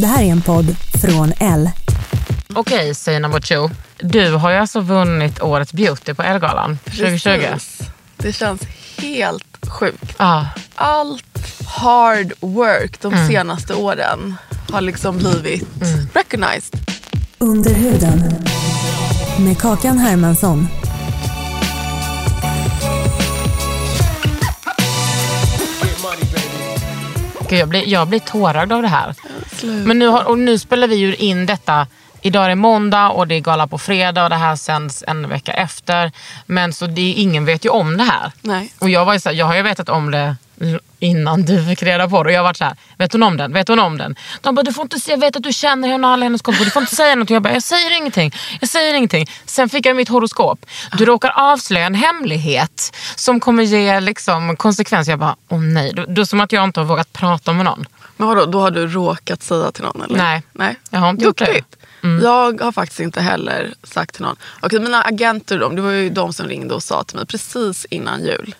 Det här är en podd från L. Okej, Sina Bocho. Du har ju alltså vunnit Årets Beauty på Ellegalan 2020. Precis. Det känns helt sjukt. Ah, Allt hard work de Mm. senaste åren har liksom blivit recognized. Under huden. Med Kakan Hermansson. Gud, jag, blir, jag blir tårögd av det här. Men nu, har, och nu spelar vi ju in detta. Idag är måndag och det är gala på fredag och det här sänds en vecka efter. Men så det, ingen vet ju om det här. Nej. Och jag, var ju så här, jag har ju vetat om det innan du fick reda på det. Och jag varit så här, vet hon om den? Vet hon om den? De bara, du får inte säga, jag vet att du känner henne och alla hennes kompisar. Du får inte säga någonting. Jag bara, jag säger ingenting. Jag säger ingenting. Sen fick jag mitt horoskop. Du råkar avslöja en hemlighet som kommer ge liksom, konsekvenser. Jag bara, åh nej. Då, då som att jag inte har vågat prata med någon. Men vadå, då har du råkat säga till någon eller? Nej. Nej. Jag har inte gjort det. Mm. Duktigt. Jag har faktiskt inte heller sagt till någon. Okej, mina agenter de, det var ju de som ringde och sa till mig precis innan jul.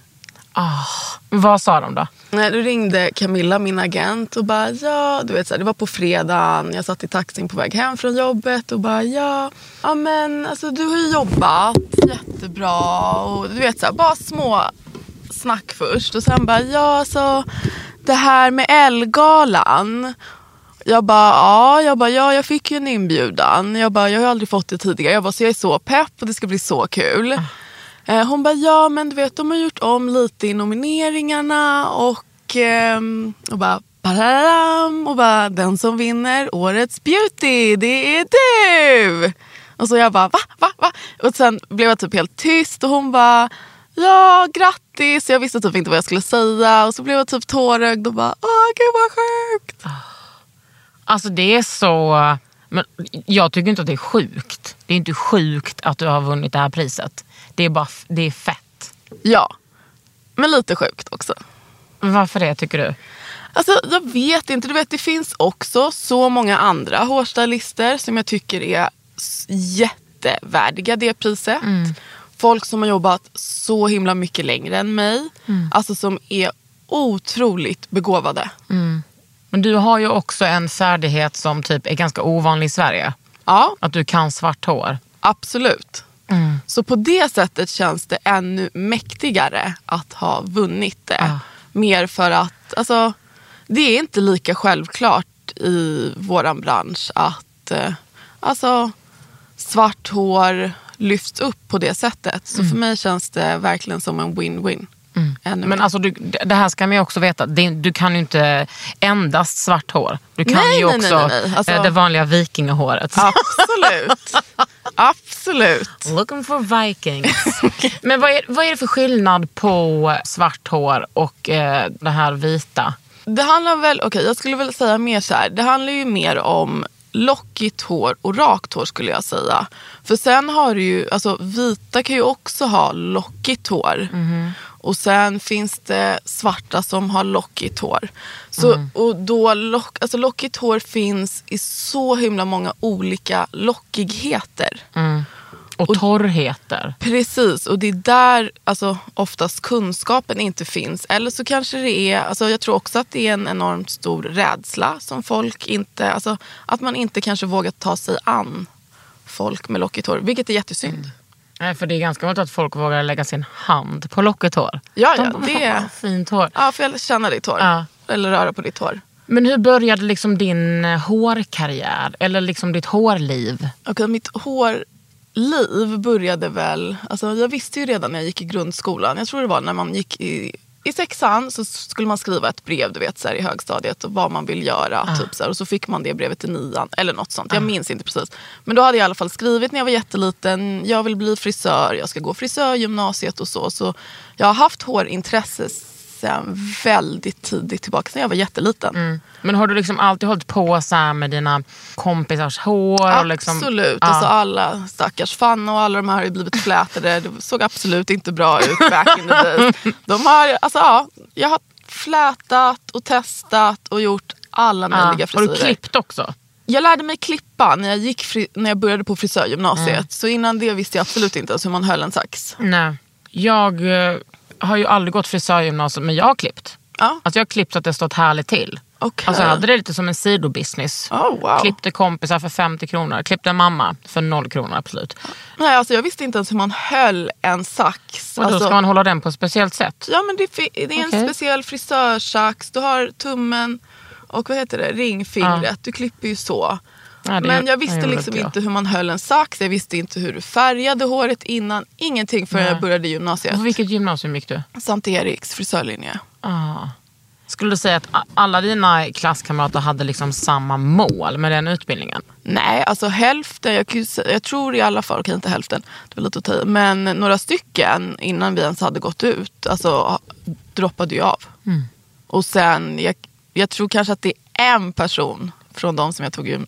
Ah, vad sa de då? Nej, då ringde Camilla, min agent, och bara ja, du vet så här, det var på fredagen. Jag satt i taxin på väg hem från jobbet och bara ja, ja men alltså du har ju jobbat jättebra och du vet så här, bara små snack först och sen bara ja, så det här med Elgalan. Jag bara, ja, jag bara, ja, jag fick ju en inbjudan. Jag bara, jag har aldrig fått det tidigare. Jag bara, så jag är så pepp och det ska bli så kul. Eh, Hon bara, ja men du vet de har gjort om lite i nomineringarna och, ehm, och bara, Pararam, och bara den som vinner årets beauty, det är du! Och så jag bara va, va, va? Och sen blev jag typ helt tyst och hon bara ja grattis. Jag visste typ inte vad jag skulle säga och så blev jag typ tårögd och bara åh gud vad sjukt. Ah. Alltså det är så... Men jag tycker inte att det är sjukt. Det är inte sjukt att du har vunnit det här priset. Det är bara det är fett. Ja, men lite sjukt också. Varför det tycker du? Alltså jag vet inte, du vet det finns också så många andra hårstylister som jag tycker är jättevärdiga det priset. Folk som har jobbat så himla mycket längre än mig. Alltså som är otroligt begåvade. Men du har ju också en färdighet som typ är ganska ovanlig i Sverige. Ja, Att du kan svart hår. absolut. Så på det sättet känns det ännu mäktigare att ha vunnit det. Mer för att alltså, det är inte lika självklart i våran bransch att eh, alltså, svart hår lyfts upp på det sättet. Så för mig känns det verkligen som en win-win. Ännu Men alltså du, det här ska man ju också veta. Du kan ju inte endast svart hår. Du kan Nej, ju nej, också nej. Alltså- eh, det vanliga vikingahåret. Absolut. Absolut. Looking for vikings. Men vad är, vad är det för skillnad på svart hår och eh, det här vita? Det handlar väl, okej jag skulle väl säga mer så här. Det handlar ju mer om lockigt hår och rakt hår skulle jag säga. För sen har du ju, alltså vita kan ju också ha lockigt hår. Och sen finns det svarta som har lockigt hår. Så, Och då lock, alltså lockigt hår finns i så himla många olika lockigheter. Och, torrheter. Precis, och det är där alltså, oftast kunskapen inte finns. Eller så kanske det är, alltså, jag tror också att det är en enormt stor rädsla som folk inte, alltså, att man inte kanske vågar ta sig an folk med lockigt hår, vilket är jättesynd. Nej, för det är ganska vanligt att folk vågar lägga sin hand på lockigt hår. Ja, De ja, bara, det är- "Vad Fint hår. Ja, får jag känna ditt hår? Ja. Eller röra på ditt hår? Men hur började liksom din eh, hårkarriär? Eller liksom ditt hårliv? Okej, mitt hårliv började väl... Alltså jag visste ju redan när jag gick i grundskolan. Jag tror det var när man gick i, i sexan så skulle man skriva ett brev du vet, så här, i högstadiet och vad man vill göra. Typ, så här, och så fick man det brevet i nian eller något sånt. Jag minns inte precis. Men då hade jag i alla fall skrivit när jag var jätteliten. Jag vill bli frisör, jag ska gå frisörgymnasiet och så. Så jag har haft hårintresse sen väldigt tidigt tillbaka, sen jag var jätteliten. Men har du liksom alltid hållit på så med dina kompisars hår? Och liksom, Absolut. Ja. Alltså alla stackars Fanna och alla de här har ju blivit flätade. Det såg absolut inte bra ut back in the days. De har, alltså, ja, jag har flätat och testat och gjort alla möjliga ja. Har frisyrer. du klippt också? Jag lärde mig klippa när jag, gick fri, när jag började på frisörgymnasiet. Mm. Så innan det visste jag absolut inte ens hur man höll en sax. Nej. Jag eh, har ju aldrig gått frisörgymnasiet men jag har klippt. Ja. Alltså jag har klippt så att det stått härligt till. Okej. Alltså jag hade det lite som en sidobusiness. Oh, wow. Klippte kompisar för 50 kronor. Klippte mamma för 0 kronor absolut. Nej, alltså jag visste inte ens hur man höll en sax. Och då alltså, ska man hålla den på ett speciellt sätt. Ja men det, det är en Okej. speciell frisörsax. Du har tummen och vad heter det, ringfingret. Du klipper ju så. Det men jag visste liksom inte jag. inte hur man höll en sax. Jag visste inte hur du färgade håret innan. Ingenting förrän Nej. jag började gymnasiet. På vilket gymnasium gick du? Sankt Eriks frisörlinje. Ah. Skulle du säga att alla dina klasskamrater hade liksom samma mål med den utbildningen? Nej, alltså hälften. Jag, jag tror i alla fall, okej inte hälften, det var lite att ta i. Men några stycken innan vi ens hade gått ut, alltså droppade ju av. Mm. Och sen, jag, jag tror kanske att det är en person från de som jag tog ju,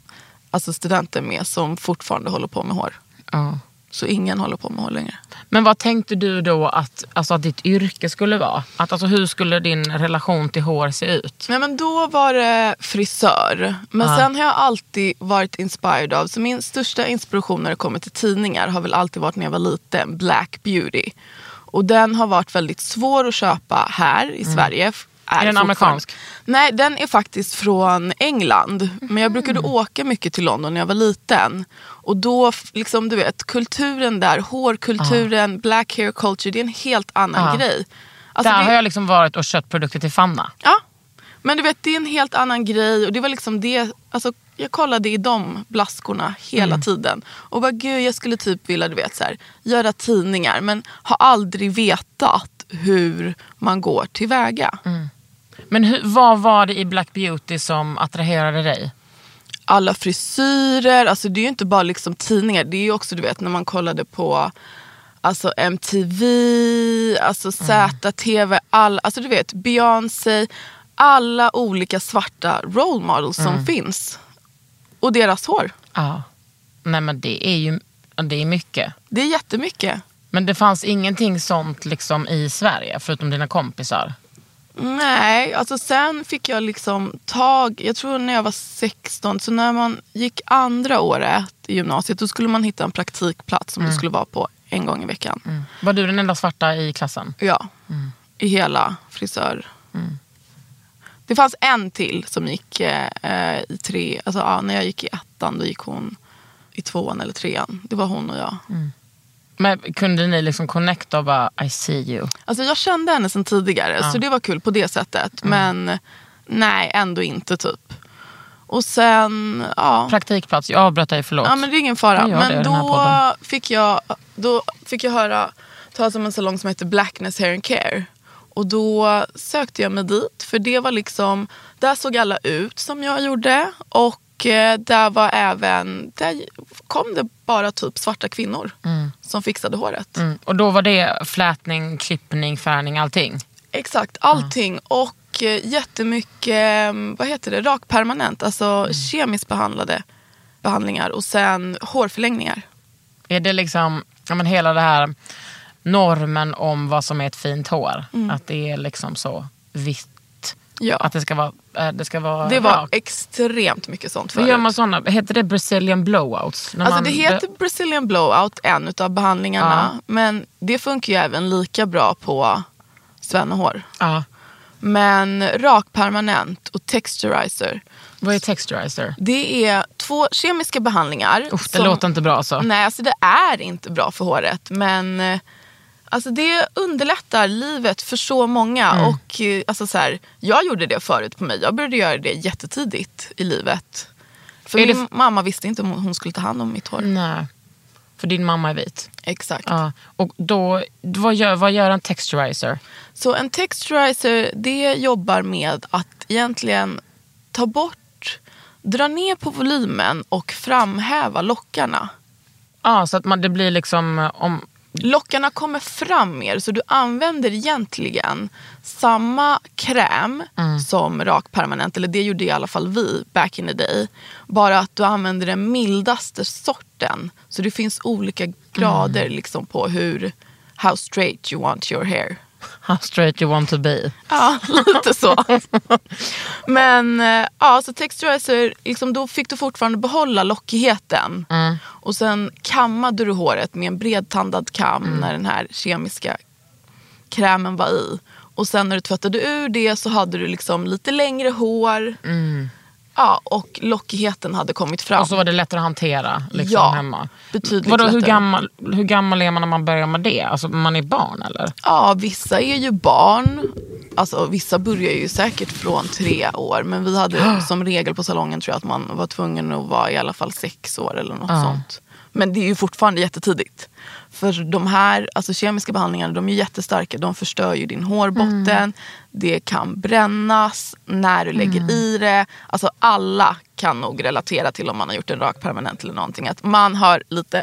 alltså studenter med som fortfarande håller på med hår. Ja. Så ingen håller på med hår längre. Men vad tänkte du då att, alltså att ditt yrke skulle vara? Att, alltså, hur skulle din relation till hår se ut? Nej men då var det frisör. Men Ja. sen har jag alltid varit inspired av, så min största inspiration när det kommer till tidningar har väl alltid varit när jag var liten, Black Beauty. Och den har varit väldigt svår att köpa här i Sverige. Mm. Är den amerikansk? Nej, den är faktiskt från England. Men jag brukade åka mycket till London när jag var liten. Och då, liksom du vet, kulturen där, hårkulturen, black hair culture, det är en helt annan Ja. grej. Alltså, Där det- har jag liksom varit och köpt produkter till Fanna. Ja, men du vet det är en helt annan grej och det var liksom det, alltså jag kollade i de blaskorna hela tiden och bara gud jag skulle typ vilja du vet så här, göra tidningar men har aldrig vetat hur man går tillväga. Men hur, vad var det i Black Beauty som attraherade dig? Alla frisyrer, alltså det är ju inte bara liksom tidningar, det är ju också du vet när man kollade på Alltså MTV, alltså ZTV, all, alltså du vet Beyoncé, alla olika svarta role models som finns. Och deras hår. Ja. Nej men det är ju det är mycket. Det är jättemycket. Men det fanns ingenting sånt liksom i Sverige förutom dina kompisar? Nej, alltså sen fick jag liksom tag, jag tror när jag var 16, så när man gick andra året i gymnasiet då skulle man hitta en praktikplats som du skulle vara på en gång i veckan. Var du den enda svarta i klassen? Ja, i hela frisör. Det fanns en till som gick eh, i tre, alltså ja, när jag gick i ettan då gick hon i tvåan eller trean. Det var hon och jag. Men kunde ni liksom connecta och bara I see you? Alltså jag kände henne sedan tidigare så det var kul på det sättet. Men nej, ändå inte typ. Och sen, ja. Praktikplats, jag avbröt dig, förlåt. Ja men det är ingen fara. Men då fick, jag, då fick jag höra talas om en salong som heter Blackness Hair and Care. Och då sökte jag mig dit. För det var liksom, där såg alla ut som jag gjorde. Och där var även, där kom det bara typ svarta kvinnor som fixade håret. Mm. Och då var det flätning, klippning, färgning, allting? Exakt, allting. Och eh, jättemycket, eh, vad heter det, rakpermanent. Alltså Mm. kemiskt behandlade behandlingar. Och sen hårförlängningar. Är det liksom ja, men hela det här normen om vad som är ett fint hår? Att det är liksom så vitt? Ja. Att det ska vara, äh, det ska vara Det var rakt? extremt mycket sånt förut. gör man såna? Heter det Brazilian blowouts? Alltså man- det heter Brazilian blowout, en utav behandlingarna. Men det funkar ju även lika bra på svennehår. Ja. Men rakpermanent och texturizer. Vad är texturizer? Det är två kemiska behandlingar. Uff, det låter inte bra alltså. Nej, alltså det är inte bra för håret. Men eh, Alltså det underlättar livet för så många. Mm. Och eh, alltså så här, Jag gjorde det förut på mig. Jag började göra det jättetidigt i livet. För Är det min f- mamma visste inte om hon skulle ta hand om mitt hår. Nej. För din mamma är vit. Exakt. Ja. Och då, vad, gör, vad gör en texturizer? Så en texturizer det jobbar med att egentligen ta bort, dra ner på volymen och framhäva lockarna. Ja, så att man, det blir liksom... Om, Lockarna kommer fram mer så du använder egentligen samma kräm som rakpermanent. Eller det gjorde i alla fall vi back in the day. Bara att du använder den mildaste sorten. Så det finns olika grader liksom på hur how straight you want your hair. How straight you want to be. Ja, lite så. Men eh, ja, så texturizer, liksom, då fick du fortfarande behålla lockigheten. Och sen kammade du håret med en bredtandad kam när den här kemiska krämen var i. Och sen när du tvättade ur det så hade du liksom lite längre hår. Ja, och lockigheten hade kommit fram. Och så var det lättare att hantera liksom, Ja, hemma. betydligt Vadå, hur, lättare. gammal, hur gammal är man när man börjar med det? Alltså man är barn eller? Ja, vissa är ju barn. Alltså, vissa börjar ju säkert från tre år. Men vi hade som regel på salongen tror jag att man var tvungen att vara i alla fall sex år eller något Ja. sånt. Men det är ju fortfarande jättetidigt. För de här alltså kemiska behandlingarna de är jättestarka. De förstör ju din hårbotten. Mm. Det kan brännas när du lägger i det. Alltså alla kan nog relatera till om man har gjort en rak permanent eller någonting. Att man har lite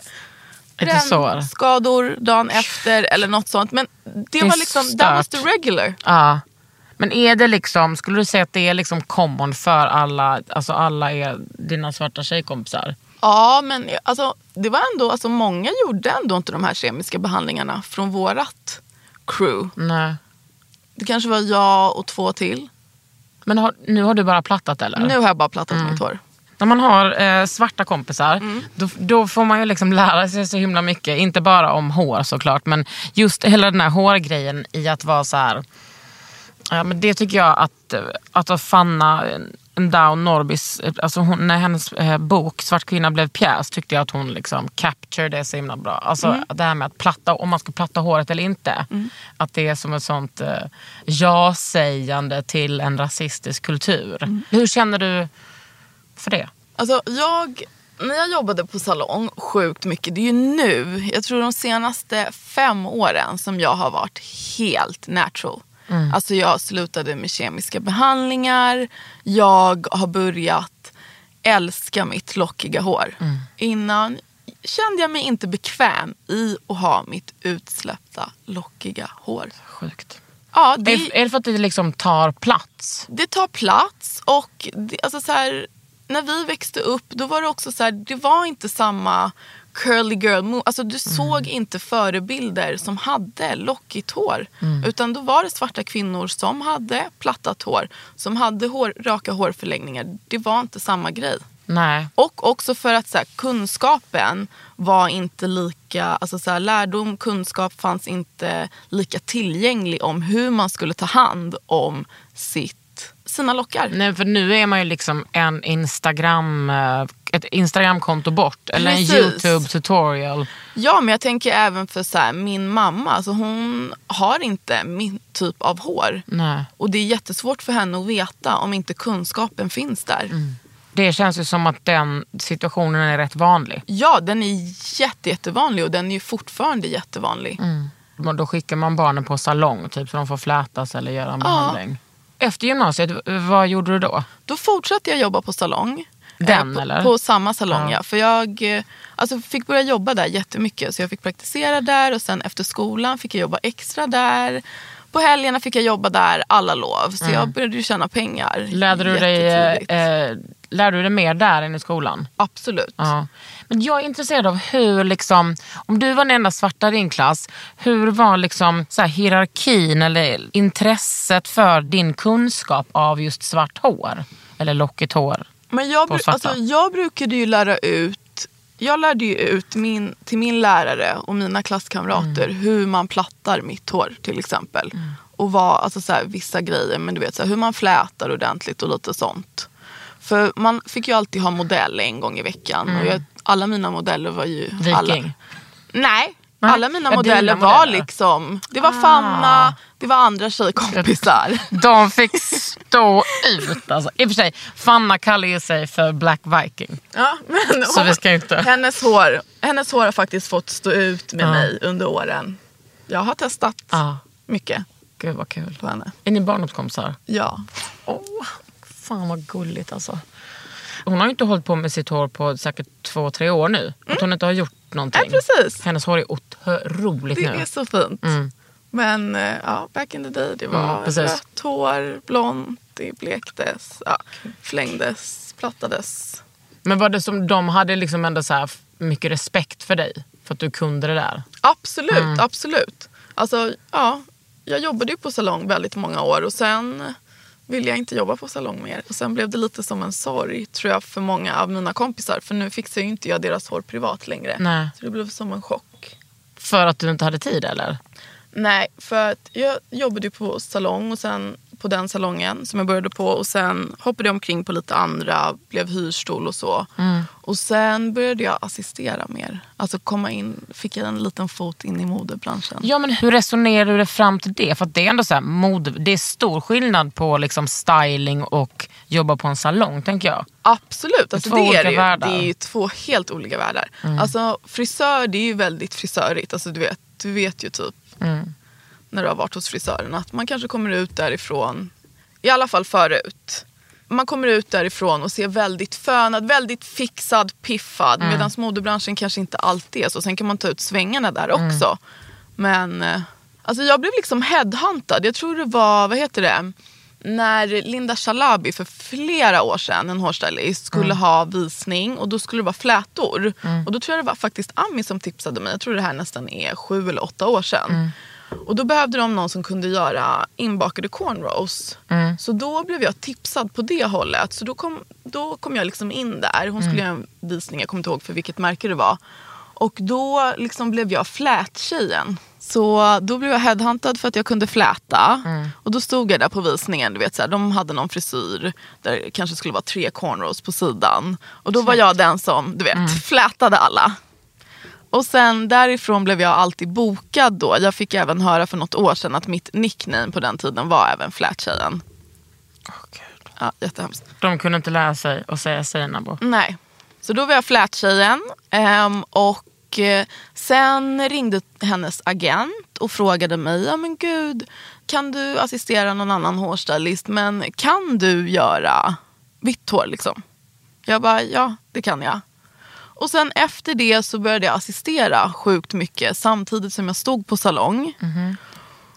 brännskador dagen efter eller något sånt. Men det, Det var liksom, that was the regular. Ja. Men är det liksom, skulle du säga att det är liksom common för alla, alltså alla är dina svarta tjejkompisar? Ja, men alltså, det var ändå, alltså, många gjorde ändå inte de här kemiska behandlingarna från vårat crew. Nej. Det kanske var jag och två till. Men har, nu har du bara plattat eller? Nu har jag bara plattat Mm. mitt hår. När man har eh, svarta kompisar, då, då får man ju liksom lära sig så himla mycket. Inte bara om hår såklart, men just hela den här hårgrejen i att vara så här. Ja, men det tycker jag att, eh, att Fanna Down Norbis, alltså hon, när hennes eh, bok Svart kvinna blev pjäs tyckte jag att hon liksom capture det så himla bra. Alltså det här med att platta, om man ska platta håret eller inte. Att det är som ett sånt eh, ja-sägande till en rasistisk kultur. Hur känner du för det? Alltså, jag, när jag jobbade på salong sjukt mycket, det är ju nu, jag tror de senaste fem åren som jag har varit helt natural. Alltså jag slutade med kemiska behandlingar, jag har börjat älska mitt lockiga hår. Innan kände jag mig inte bekväm i att ha mitt utsläppta lockiga hår. Sjukt. Ja, det, Är, är det för att det liksom tar plats? det tar plats och det, alltså så här, när vi växte upp då var det också så här, det var inte samma curly girl move. Alltså du såg inte förebilder som hade lockigt hår. Utan då var det svarta kvinnor som hade plattat hår. Som hade hår, raka hårförlängningar. Det var inte samma grej. Nej. Och också för att så här, kunskapen var inte lika, alltså så här, lärdom, kunskap fanns inte lika tillgänglig om hur man skulle ta hand om sitt, sina lockar. Nej, för nu är man ju liksom en Instagram, eh, ett Instagramkonto bort. Eller en Precis. YouTube tutorial. Ja, men jag tänker även för så här, min mamma, alltså hon har inte min typ av hår. Nej. Och det är jättesvårt för henne att veta om inte kunskapen finns där. Det känns ju som att den situationen är rätt vanlig. Ja, den är jätte, jättevanlig och den är ju fortfarande jättevanlig. Och Då skickar man barnen på salong typ, så de får flätas eller göra en behandling. Efter gymnasiet, vad gjorde du då? Då fortsatte jag jobba på salong. Den, Eh, på, eller? På samma salong Ja. ja. För jag eh, alltså, fick börja jobba där jättemycket. Så jag fick praktisera där och sen efter skolan fick jag jobba extra där. På helgerna fick jag jobba där alla lov. Så jag började ju tjäna pengar. Mm. Lärde du, dig, jättetidigt. eh, lärde du dig mer där än i skolan? Absolut. Ja. Men jag är intresserad av hur, liksom, om du var den enda svarta i din klass, hur var liksom, så här, hierarkin eller intresset för din kunskap av just svart hår? Eller lockigt hår? Men jag, bru- alltså, jag brukade ju lära ut jag lärde ju ut min, till min lärare och mina klasskamrater Mm. hur man plattar mitt hår till exempel. Och vad, alltså så här, vissa grejer, men du vet så här, hur man flätar ordentligt och lite sånt. För man fick ju alltid ha modell en gång i veckan. Och jag, alla mina modeller var ju... Alla, Mm. Viking? nej, Nej. Alla mina Ja, modeller var modeller. liksom, det var Ah. Fanna, det var andra tjejkompisar. De fick stå ut alltså. I och för sig, Fanna kallar ju sig för Black Viking. Ja, men Så vi ska inte... hennes, hår, hennes hår har faktiskt fått stå ut med Ja. mig under åren. Jag har testat Ja, mycket gud vad kul. på henne. Är ni barndomskompisar? Ja. Åh, fan vad gulligt alltså. Hon har ju inte hållit på med sitt hår på säkert två, tre år nu. Att hon inte har gjort någonting. Ja, precis. Hennes hår är otroligt Det nu. är så fint. Mm. Men eh, ja, back in the day, det var Mm, precis. rött hår, blont, det blektes, ja, flängdes, plattades. Men var det som de hade liksom ändå så här mycket respekt för dig? För att du kunde det där? Absolut, Mm. absolut. Alltså, ja, jag jobbade ju på salong väldigt många år och sen ville jag inte jobba på salong mer. Och sen blev det lite som en sorg tror jag för många av mina kompisar. För nu fixar ju inte jag deras hår privat längre. Nej. Så det blev som en chock. För att du inte hade tid eller? Nej, för att jag jobbade ju på salong och sen på den salongen som jag började på och sen hoppade jag omkring på lite andra, blev hyrstol och så. Och sen började jag assistera mer. Alltså komma in, fick jag en liten fot in i modebranschen. Ja men hur resonerar du dig fram till det? För att det är ändå så här, mode, det är stor skillnad på liksom styling och jobba på en salong tänker jag. Absolut, alltså Två det är olika det ju. världar. Det är två helt olika världar. Alltså frisör det är ju väldigt frisörigt. Alltså, du, vet, du vet ju typ när du har varit hos frisören att man kanske kommer ut därifrån, i alla fall förut. Man kommer ut därifrån och ser väldigt fönad, väldigt fixad, piffad. Mm. Medan modebranschen kanske inte alltid är så. Sen kan man ta ut svängarna där också. Men eh, alltså jag blev liksom headhuntad. Jag tror det var, vad heter det? När Linda Shalabi för flera år sedan, en hårstylist, skulle ha visning och då skulle det vara flätor. Och då tror jag det var faktiskt Ami som tipsade mig. Jag tror det här nästan är sju eller åtta år sedan. Och då behövde de någon som kunde göra inbakade cornrows. Så då blev jag tipsad på det hållet. Så då kom, då kom jag liksom in där. Hon skulle göra en visning, jag kommer inte ihåg för vilket märke det var. Och då liksom blev jag flättjejen. Så då blev jag headhuntad för att jag kunde fläta. Och då stod jag där på visningen. Du vet, så här, de hade någon frisyr där det kanske skulle vara tre cornrows på sidan. Och då var jag den som du vet, flätade alla. Och sen därifrån blev jag alltid bokad då. Jag fick även höra för något år sedan att mitt nickname på den tiden var även Flättjejen. Ja, jättehemskt. De kunde inte lära sig att säga Seinabo. Nej. Så då var jag Flättjejen. ehm, och eh, sen ringde hennes agent och frågade mig, ja men gud, kan du assistera någon annan hårstylist men kan du göra vitt hår liksom? Jag bara, ja det kan jag. Och sen efter det så började jag assistera sjukt mycket samtidigt som jag stod på salong.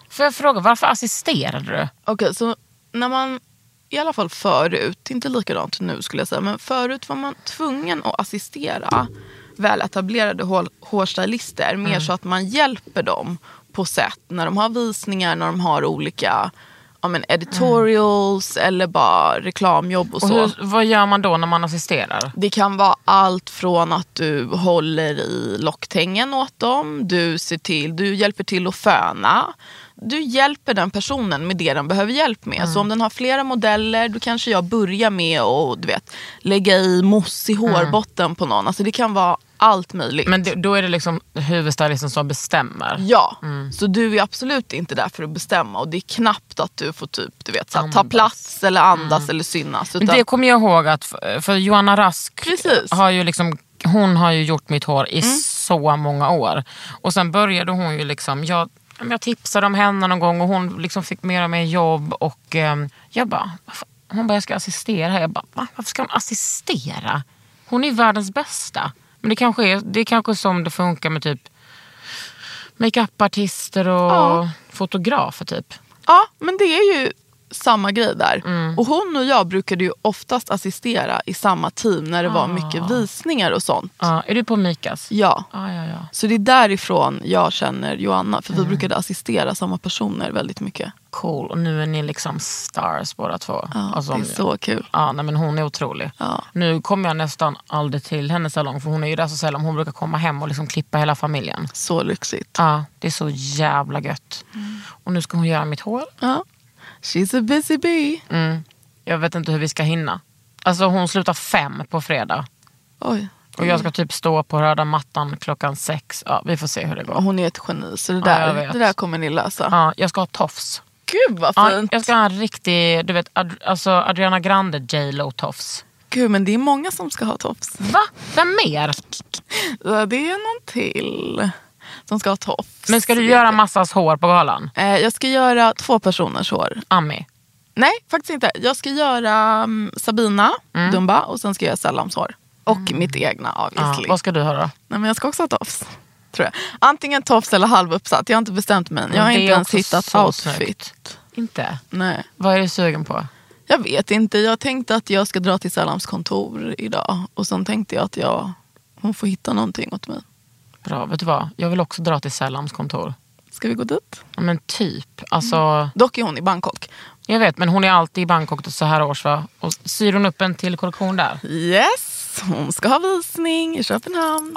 Får jag fråga, varför assisterade du? Okej, så när man, i alla fall förut, inte likadant nu skulle jag säga, men förut var man tvungen att assistera väletablerade hår, hårstylister mer så att man hjälper dem på sätt när de har visningar, när de har olika ja, men editorials eller bara reklamjobb och Och så. hur, vad gör man då när man assisterar? Det kan vara allt från att du håller i locktängen åt dem, du, ser till, du hjälper till att föna. Du hjälper den personen med det den behöver hjälp med. Så om den har flera modeller då kanske jag börjar med att du vet, lägga i moss i hårbotten på någon. Alltså det kan vara allt möjligt. Men det, då är det liksom huvudstylisten som bestämmer? Ja, så du är absolut inte där för att bestämma och det är knappt att du får typ, du vet, så här, ta plats eller andas eller synas. Men Utan, det kommer jag ihåg att, för, för Johanna Rask Precis. har ju liksom hon har ju gjort mitt hår i så många år. Och sen började hon ju liksom, jag, jag tipsade om henne någon gång och hon liksom fick mer och mer jobb och ehm, jag bara, hon bara jag ska assistera. Jag bara, Va? varför ska hon assistera? Hon är världens bästa. Men det kanske är, det är kanske som det funkar med typ makeupartister och Ja. fotografer typ. Ja, men det är ju samma grej där. Mm. Och hon och jag brukade ju oftast assistera i samma team när det var Ah. mycket visningar och sånt. Ja, är du på Mikas? Ja. Ja, ja, ja. Så det är därifrån jag känner Joanna. För Mm. vi brukade assistera samma personer väldigt mycket. Cool. Och nu är ni liksom stars båda två. Ja, Alltså, det är så kul. Ja, nej, men hon är otrolig. Ja. Nu kommer jag nästan aldrig till hennes salong för hon är ju där så sällan. Hon brukar komma hem och liksom klippa hela familjen. Så lyxigt. Ja, det är så jävla gött. Och nu ska hon göra mitt hår. Ja. She's a busy bee. Mm. Jag vet inte hur vi ska hinna. Alltså hon slutar fem på fredag. Oj. Och jag ska typ stå på röda mattan klockan sex. Ja, vi får se hur det går. Hon är ett geni så det Ja, där, vet. det där kommer ni lösa. Ja, jag ska ha tofs. Gud vad Ja, fint. jag ska ha en riktig, du vet, Ad, alltså Adriana Grande J Lo tofs. Gud men det är många som ska ha tofs. Va? Vem mer? Ja, Det är någon till som ska ha tofs. Men ska du göra massas hår på galan? Eh, Jag ska göra två personers hår. Ami? Nej, faktiskt inte. Jag ska göra um, Sabina Dumba och sen ska jag göra Sellams hår. Och mitt egna obviously. vad ska du ha då? Nej, men jag ska också ha tofs. Tror jag. Antingen tofs eller halvuppsatt. Jag har inte bestämt mig. Jag har inte ens hittat outfit. snyggt. Inte? Nej. Vad är du sugen på? Jag vet inte. Jag tänkte att jag ska dra till Sellams kontor idag. Och sen tänkte jag att jag, hon får hitta någonting åt mig. Bra, vet du vad? Jag vill också dra till Sellams kontor. Ska vi gå dit? Ja, Men typ. Alltså, Dock är hon i Bangkok. Jag vet, men hon är alltid i Bangkok så här års va? Och syr hon upp en till kollektion där? Yes, hon ska ha visning i Köpenhamn.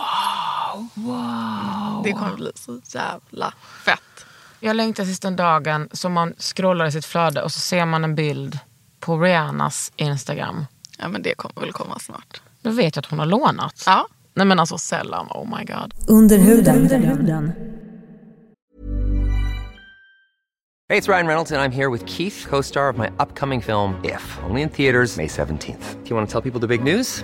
Det kommer bli så jävla fett. Jag längtar tills den dagen som man scrollar i sitt flöde och så ser man en bild på Rihannas Instagram. Ja men det kommer väl komma snart. Då vet jag att hon har lånat. Ja. Nej men alltså sällan, oh my god. Under huden. Hey, it's Ryan Reynolds, and I'm here with Keith, co star of my upcoming film, If, only in theaters, May 17th. Do you want to tell people the big news?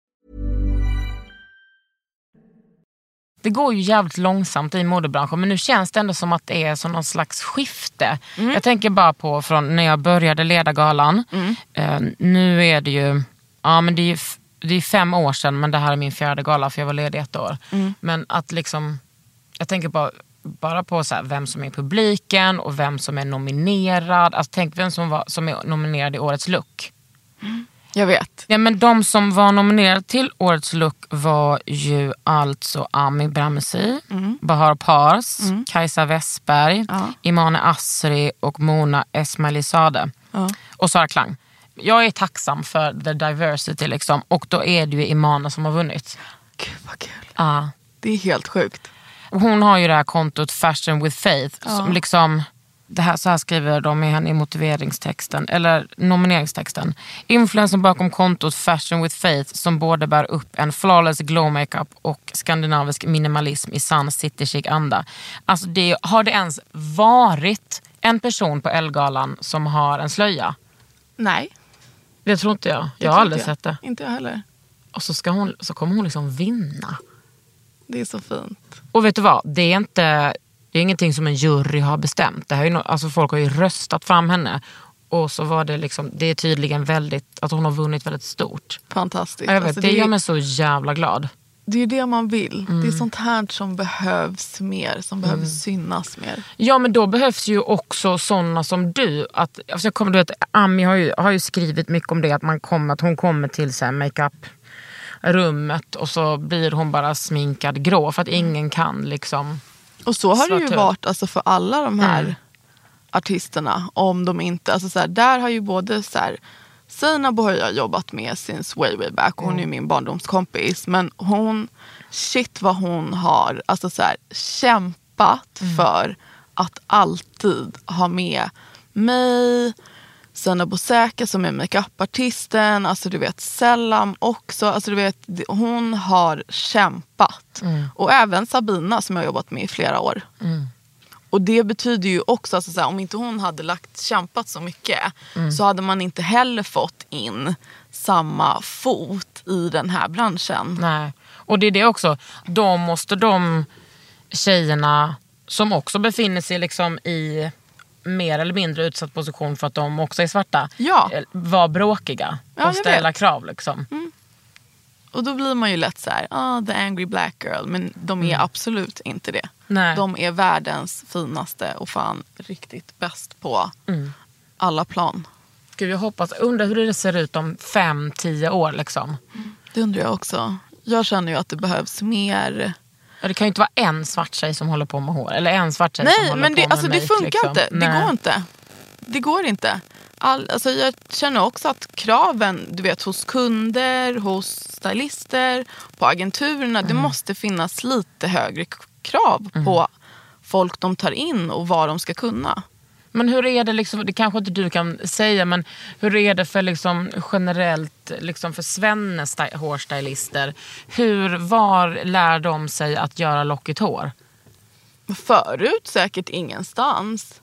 Det går ju jävligt långsamt i modebranschen men nu känns det ändå som att det är som någon slags skifte. Jag tänker bara på från när jag började leda galan. Eh, nu är det ju, ja men det är ju det är fem år sedan men det här är min fjärde gala för jag var ledig ett år. Men att liksom, jag tänker bara, bara på så här, vem som är i publiken och vem som är nominerad. Alltså tänk vem som, var, som är nominerad i årets look. Jag vet. Ja, men de som var nominerade till årets look var ju alltså Ami Bramsi, Bahar Pars, Kajsa Westberg, Imane Asri och Mona Esmailzadeh. Och Sara Klang. Jag är tacksam för the diversity liksom, och då är det ju Imane som har vunnit. Gud vad kul. Ja. Det är helt sjukt. Hon har ju det här kontot Fashion with Faith. Som liksom, det här, så här skriver de i henne i motiveringstexten, eller nomineringstexten. Influensen bakom kontot Fashion with Faith som både bär upp en flawless glow makeup och skandinavisk minimalism i sann city chic anda. Alltså det, har det ens varit en person på Elgalan som har en slöja? Nej. Det tror inte jag. det Jag har aldrig jag. sett det. Inte jag heller. Och så, ska hon, så kommer hon liksom vinna. Det är så fint. Och vet du vad? Det är, inte, det är ingenting som en jury har bestämt. Det här är nå- alltså folk har ju röstat fram henne. Och så var det liksom, det är tydligen väldigt, att hon har vunnit väldigt stort. Fantastiskt. Ja, Jag vet, Alltså, det är- gör mig så jävla glad. Det är ju det man vill. Det Mm. är sånt här som behövs mer. Som behöver synas mer. Ja men då behövs ju också sådana som du. Att, alltså jag kommer, du vet, Ami har ju, har ju skrivit mycket om det, att, man kommer, att hon kommer till så här makeup rummet och så blir hon bara sminkad grå för att ingen kan liksom Och så har det ju Svartur. varit alltså, för alla de här Mm. artisterna. Om de inte, alltså, så här, där har ju både så här, Seinabo har jag jobbat med since way way back. och Hon är ju min barndomskompis. Men hon, shit vad hon har alltså, så här, kämpat för att alltid ha med mig, Seinabo Säker som är makeupartisten, alltså du vet Sellam också. Alltså, du vet, hon har kämpat. Och även Sabina som jag har jobbat med i flera år. Och det betyder ju också, alltså, såhär, om inte hon hade lagt, kämpat så mycket så hade man inte heller fått in samma fot i den här branschen. Nej. Och det är det också, då måste de tjejerna som också befinner sig liksom i mer eller mindre utsatt position för att de också är svarta, Ja. eh, vara bråkiga Ja, och ställa vet. krav. Liksom. Och då blir man ju lätt så här, ah, the angry black girl. Men de är absolut inte det. Nej. De är världens finaste och fan riktigt bäst på alla plan. Gud, jag hoppas, undrar hur det ser ut om fem, tio år. Liksom. Det undrar jag också. Jag känner ju att det behövs mer. Ja, Det kan ju inte vara en svart tjej som håller på med hår. Eller en svart tjej som Nej, håller men på det, med alltså, det make, funkar liksom. inte. Det Nej. går inte. Det går inte. All, alltså, jag känner också att kraven du vet, hos kunder, hos stylister, på agenturerna. Mm. Det måste finnas lite högre krav på folk de tar in och vad de ska kunna. Men hur är det, liksom, det kanske inte du kan säga, men hur är det för liksom, generellt liksom för svenne hårstylister? Hur, var lär de sig att göra lockigt hår? Förut säkert ingenstans.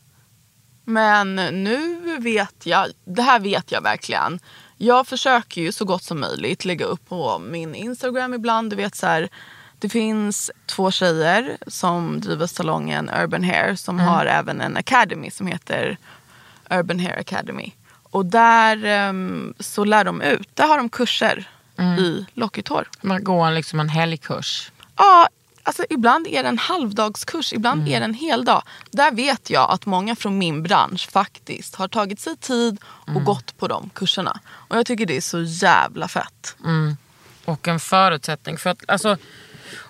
Men nu vet jag, det här vet jag verkligen. Jag försöker ju så gott som möjligt lägga upp på min Instagram ibland. Du vet så här, det finns två tjejer som driver salongen Urban Hair som har även en academy som heter Urban Hair Academy. Och där ehm, så lär de ut, där har de kurser i lockigt hår. Man går liksom en helgkurs. Ja, alltså ibland är det en halvdagskurs, ibland är det en hel dag. Där vet jag att många från min bransch faktiskt har tagit sig tid och gått på de kurserna. Och jag tycker det är så jävla fett. Och en förutsättning för att, alltså,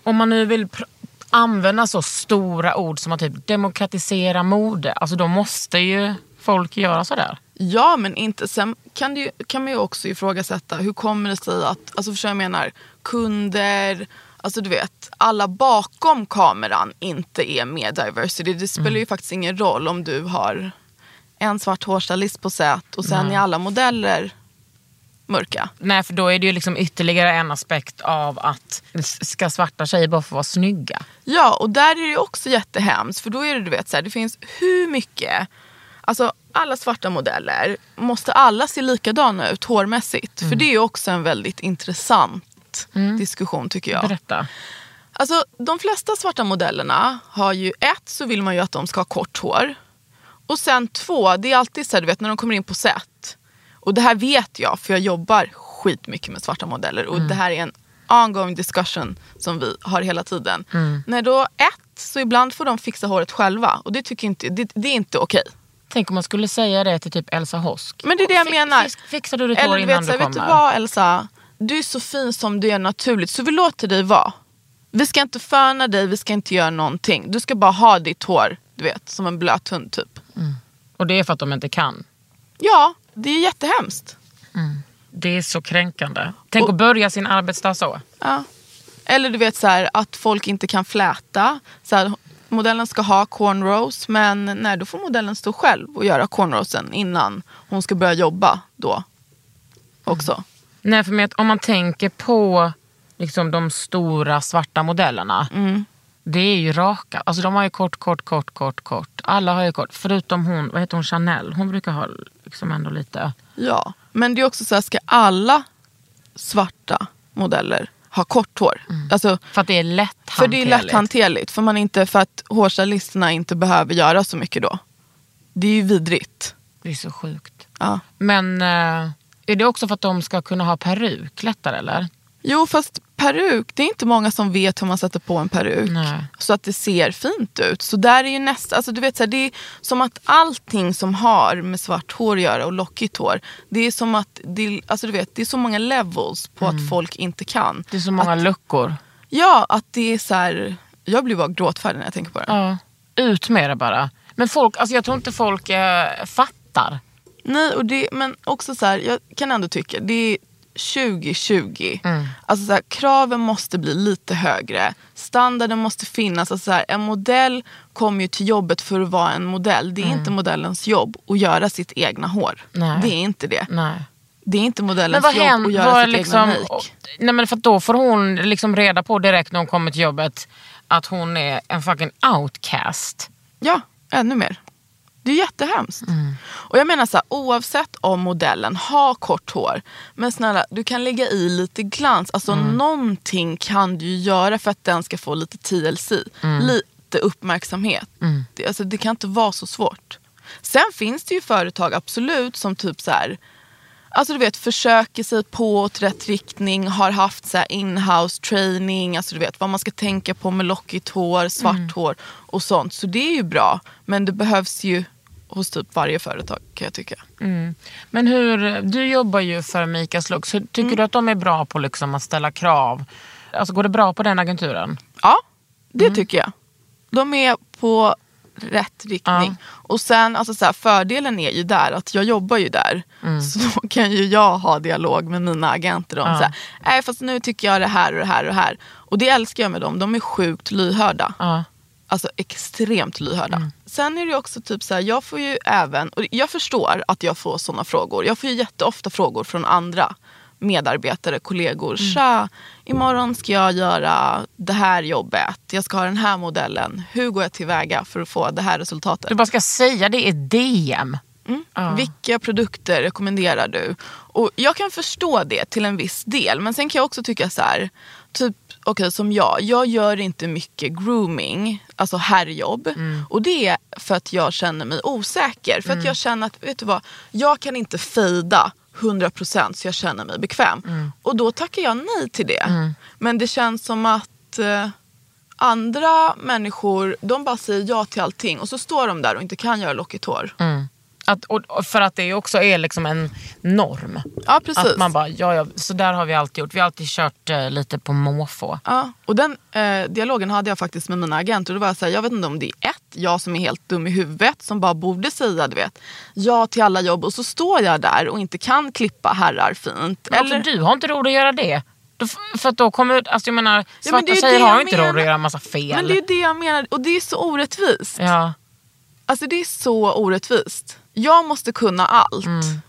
om man nu vill använda så stora ord som att typ demokratisera mode, alltså då måste ju folk göra sådär. Ja, men inte. Sen kan, det ju, kan man ju också ifrågasätta hur kommer det sig att, alltså förstår jag menar, kunder, alltså du vet, alla bakom kameran inte är med diversity. Det spelar ju faktiskt ingen roll om du har en svart hårstylist på set och sen är alla modeller mörka. Nej, för då är det ju liksom ytterligare en aspekt av att ska svarta tjejer bara få vara snygga? Ja, och där är det också jättehemskt. För då är det, du vet, så här, det finns hur mycket... Alltså alla svarta modeller, måste alla se likadana ut hårmässigt? För det är ju också en väldigt intressant diskussion tycker jag. Berätta. Alltså de flesta svarta modellerna har ju ett så vill man ju att de ska ha kort hår. Och sen två, det är alltid så här, du vet när de kommer in på set. Och det här vet jag för jag jobbar skitmycket med svarta modeller. Och det här är en ongoing discussion som vi har hela tiden. När då ett, så ibland får de fixa håret själva. Och det tycker inte, det, det är inte okej. Tänk om man skulle säga det till typ Elsa Hosk. Men det är det jag menar. fix- Fixar du ditt hår Eller du innan vet, du här, kommer? vet du vad Elsa? Du är så fin som du är naturligt så vi låter dig vara. Vi ska inte föna dig, vi ska inte göra någonting. Du ska bara ha ditt hår, du vet, som en blöt hund typ. Och det är för att de inte kan. Ja, det är jättehemskt. Det är så kränkande. Tänk att börja sin arbetsdag så. Ja. Eller du vet så här, att folk inte kan fläta. Så här, modellen ska ha cornrows men nej, då får modellen stå själv och göra cornrowsen innan hon ska börja jobba då. Också. Nej, för med om man tänker på liksom, de stora svarta modellerna. Mm. Det är ju raka. Alltså de har ju kort, kort, kort, kort, kort. Alla har ju kort. Förutom hon, vad heter hon, Chanel. Hon brukar ha liksom ändå lite... Ja, men det är också så här, ska alla svarta modeller ha kort hår? Alltså, För att det är lätt för det är lätt hanterligt. För, man inte, för att hårstylisterna inte behöver göra så mycket då. Det är ju vidrigt. Det är så sjukt. Ja. Men eh, är det också för att de ska kunna ha peruk lättare eller? Jo, fast peruk, det är inte många som vet hur man sätter på en peruk. Nej. Så att det ser fint ut. Så där är ju nästa, alltså du vet så här, det är som att allting som har med svart hår att göra och lockigt hår. Det är som att, det, alltså du vet, det är så många levels på att folk inte kan. Mm. Det är så många att, luckor. Ja, att det är så här, jag blir bara gråtfärdig när jag tänker på det. Ja. Ut med det bara. Men folk, alltså jag tror inte folk eh, fattar. Nej, och det, men också så här, jag kan ändå tycka, det är 2020. Alltså så här, kraven måste bli lite högre. Standarden måste finnas. Alltså så här, en modell kommer ju till jobbet för att vara en modell. Det är inte modellens jobb att göra sitt egna hår. Nej. Det är inte det. Nej. Det är inte modellens jobb att händer? göra sitt liksom, egna make. nej men för att då får hon liksom reda på direkt när hon kommer till jobbet att hon är en fucking outcast. Ja, ännu mer. Det är jättehemskt. Och jag menar så här, oavsett om modellen har kort hår. Men snälla, du kan lägga i lite glans. Alltså någonting kan du göra för att den ska få lite TLC. Lite uppmärksamhet. Det, alltså, det kan inte vara så svårt. Sen finns det ju företag absolut som typ så här, alltså du vet försöker sig på åt rätt riktning, har haft så in-house training, alltså du vet vad man ska tänka på med lockigt hår, svart Mm. hår och sånt. Så det är ju bra. Men det behövs ju hos typ varje företag kan jag tycka. Men hur, du jobbar ju för Mikas Lux. Hur- Tycker Mm. du att de är bra på liksom att ställa krav? Alltså går det bra på den agenturen? Ja, det Mm. tycker jag. De är på rätt riktning. Och sen, alltså så här, fördelen är ju där att jag jobbar ju där. Mm. Så då kan ju jag ha dialog med mina agenter om så här, nej fast nu tycker jag det här och det här och det här. Och det älskar jag med dem, de är sjukt lyhörda. Ja. Alltså extremt lyhörda. Mm. Sen är det också typ så här, jag får ju även, och jag förstår att jag får sådana frågor. Jag får ju jätteofta frågor från andra medarbetare, kollegor. Mm. Tja, imorgon ska jag göra det här jobbet. Jag ska ha den här modellen. Hur går jag tillväga för att få det här resultatet? Du bara ska säga det i DM. Vilka produkter rekommenderar du? Och jag kan förstå det till en viss del. Men sen kan jag också tycka så här. Typ, okej som jag. Jag gör inte mycket grooming, alltså herrjobb. Och det är för att jag känner mig osäker. För att jag känner att, vet du vad? Jag kan inte fejda 100% så jag känner mig bekväm. Och då tackar jag nej till det. Men det känns som att eh, andra människor, de bara säger ja till allting. Och så står de där och inte kan göra lockigt hår. Att, och, och för att det också är liksom en norm. Ja precis. Att man bara, ja, ja, så där har vi alltid gjort. Vi har alltid kört eh, lite på måfå. Ja, och den eh, dialogen hade jag faktiskt med mina agenter. Då var jag, så här, jag vet inte om det är ett, jag som är helt dum i huvudet som bara borde säga du vet, ja till alla jobb och så står jag där och inte kan klippa herrar fint. Men också du har inte råd att göra det. För då kommer, alltså jag menar, Ja, svarta men är ju tjejer har ju inte råd att göra en massa fel. Men det är det jag menar och det är så orättvist. ja. Alltså det är så orättvist. Jag måste kunna allt. Mm.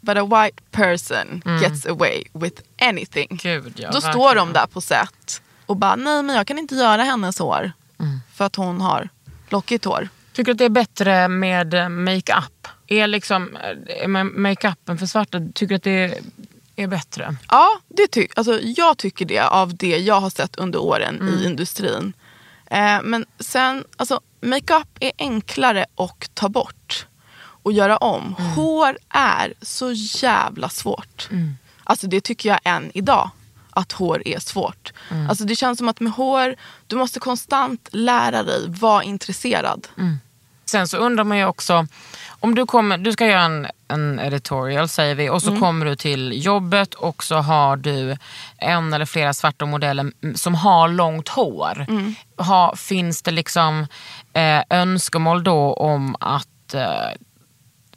But a white person gets away with anything. Gud, ja, Då står verkligen. de där på set och bara, nej men jag kan inte göra hennes hår. Mm. För att hon har lockigt hår. Tycker du att det är bättre med eh, makeup? Är liksom ma- makeupen för svarta, tycker du att det är bättre? Ja, det ty- alltså, jag tycker det av det jag har sett under åren Mm. i industrin. Eh, men sen, alltså makeup är enklare att ta bort och göra om. Mm. Hår är så jävla svårt. Alltså det tycker jag än idag. Att hår är svårt. Mm. Alltså det känns som att med hår, du måste konstant lära dig, vara intresserad. Mm. Sen så undrar man ju också, om du, kommer, du ska göra en, en editorial säger vi och så kommer du till jobbet och så har du en eller flera svarta modeller mm, som har långt hår. Ha, finns det liksom eh, önskemål då om att eh,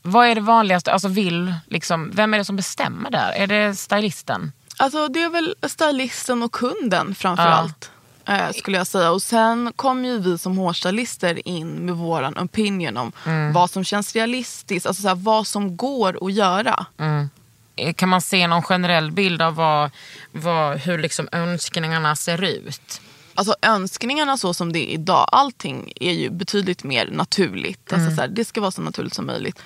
vad är det vanligaste, alltså vill, liksom, vem är det som bestämmer där? Är det stylisten? Alltså det är väl stylisten och kunden framför Ja. allt. Eh, skulle jag säga. Och sen kommer ju vi som hårstylister in med våran opinion om Mm. vad som känns realistiskt. Alltså så här, vad som går att göra. Eh, Kan man se någon generell bild av vad, vad, hur liksom önskningarna ser ut? Alltså önskningarna så som det är idag, allting är ju betydligt mer naturligt. Alltså, så här, det ska vara så naturligt som möjligt.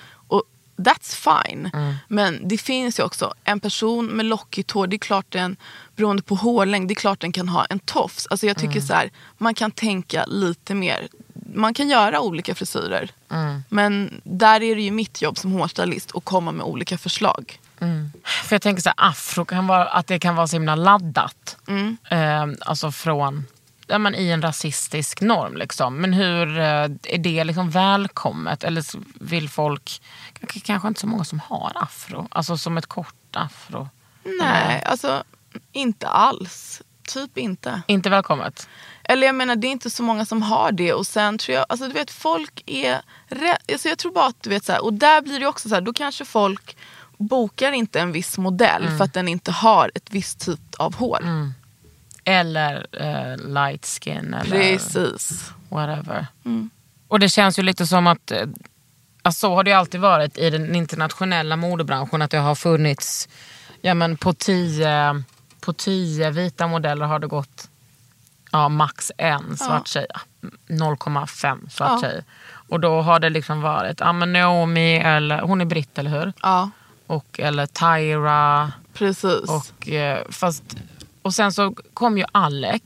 That's fine. Men det finns ju också, en person med lockigt hår, det är klart den, beroende på hårlängd, det är klart den kan ha en tofs. Alltså jag tycker så här, man kan tänka lite mer. Man kan göra olika frisyrer. Men där är det ju mitt jobb som hårstylist att komma med olika förslag. För jag tänker så här, afro kan vara, att det kan vara så himla laddat. Eh, alltså från, ja, men i en rasistisk norm. Liksom. Men hur eh, är det liksom välkommet? Eller vill folk, kanske inte så många som har afro, alltså som ett kort afro. Nej, alltså inte alls. Typ inte. Inte välkommet? Eller jag menar det är inte så många som har det och sen tror jag, alltså du vet folk är alltså jag tror bara att du vet så här, och där blir det också så här, då kanske folk bokar inte en viss modell för att den inte har ett visst typ av hår. Eller eh, light skin eller Precis. whatever. Och det känns ju lite som att, eh, alltså, så har det alltid varit i den internationella modebranschen att det har funnits, ja men på tio, på tio vita modeller har det gått ja, max en svart tjej. 0,5 svart Ja. tjej. Och då har det liksom varit, ja men Naomi eller, hon är britt eller hur? Ja, Och, eller Tyra. precis. Och, eh, fast Och sen så kom ju Alec.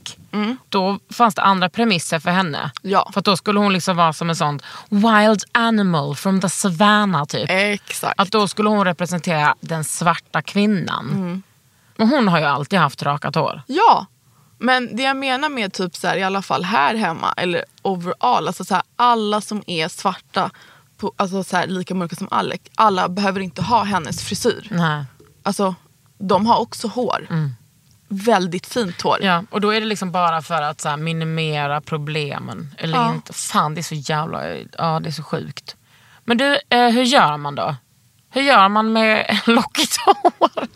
Då fanns det andra premisser för henne. Mm. Ja. För att då skulle hon liksom vara som en sån wild animal from the savannah typ. Exakt. Att då skulle hon representera den svarta kvinnan. Mm. Men hon har ju alltid haft rakat hår. Ja, men det jag menar med typ så här, i alla fall här hemma eller overall, alltså så här, alla som är svarta, på, alltså så här, lika mörka som Alec, alla behöver inte ha hennes frisyr. Nej. Alltså, de har också hår. Väldigt fint hår. Ja, och då är det liksom bara för att så här, minimera problemen. Eller Ja. inte. Fan det är så jävla, ja det är så sjukt. Men du, eh, hur gör man då? Hur gör man med lockigt hår?